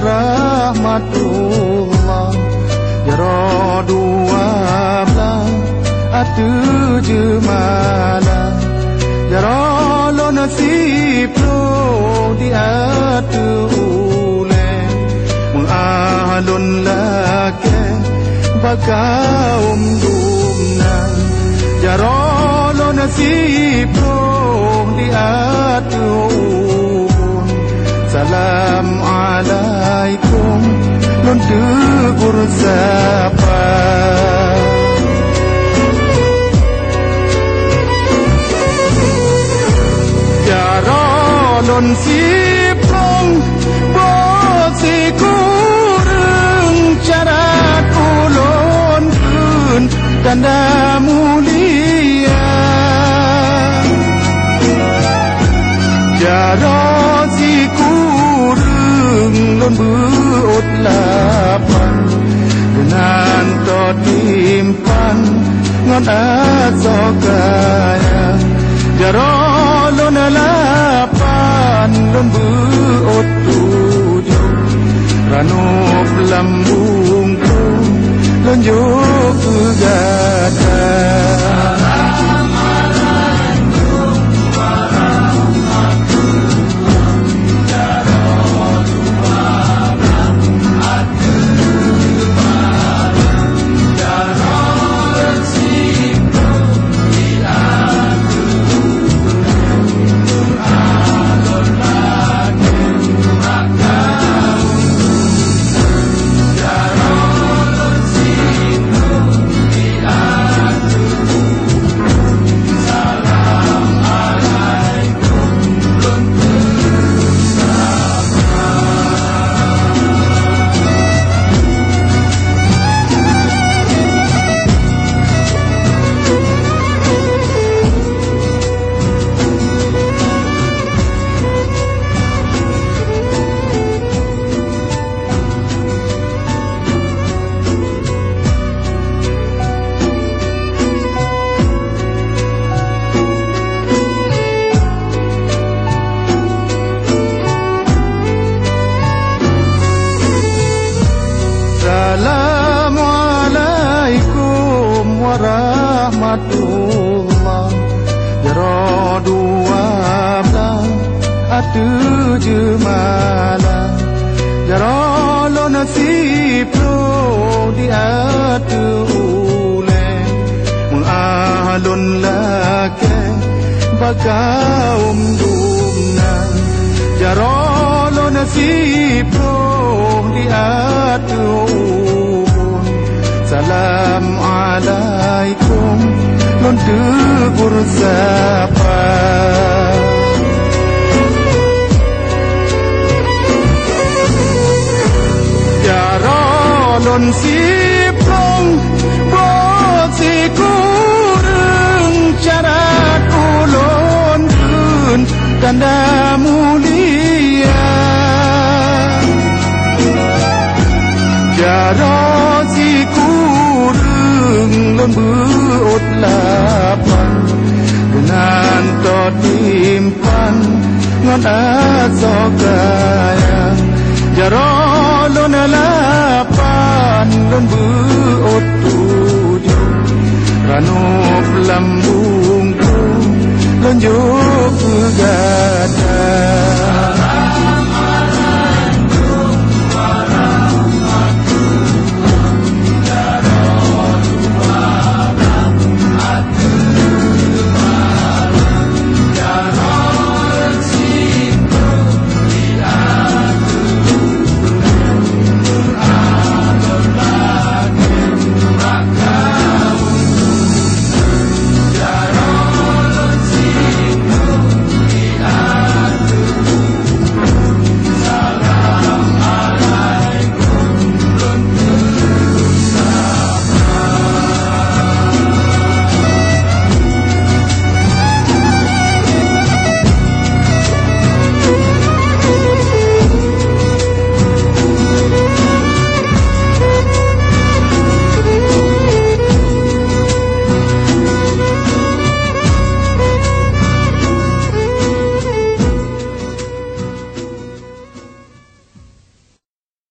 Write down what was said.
warahmatullah Ya dua belah Atu jemala. Ya lo nasib lo di atu ule. Mengalun lake Bagaum Lon tegur sapa Jara lon sipong Bo si kureng Cara kulon kun Tanda mulia Jara si Lon buot lapan Dengan to timpan Ngon asokaya Jara lon lapan Lon buot tujuh. Ranop lambung Lon juk kegadah Warahmatullah. Ya dua belah Atu jemala. Ya lo nasib lo di atu ule. Mengalun lake Bagaum dumna Ya lo nasib lo di atu Lon tegur sapa Ya lon siplong Bo si kureng. Cara kulon kun Tanda mulia Jara si kureng lon buot lapan Dengan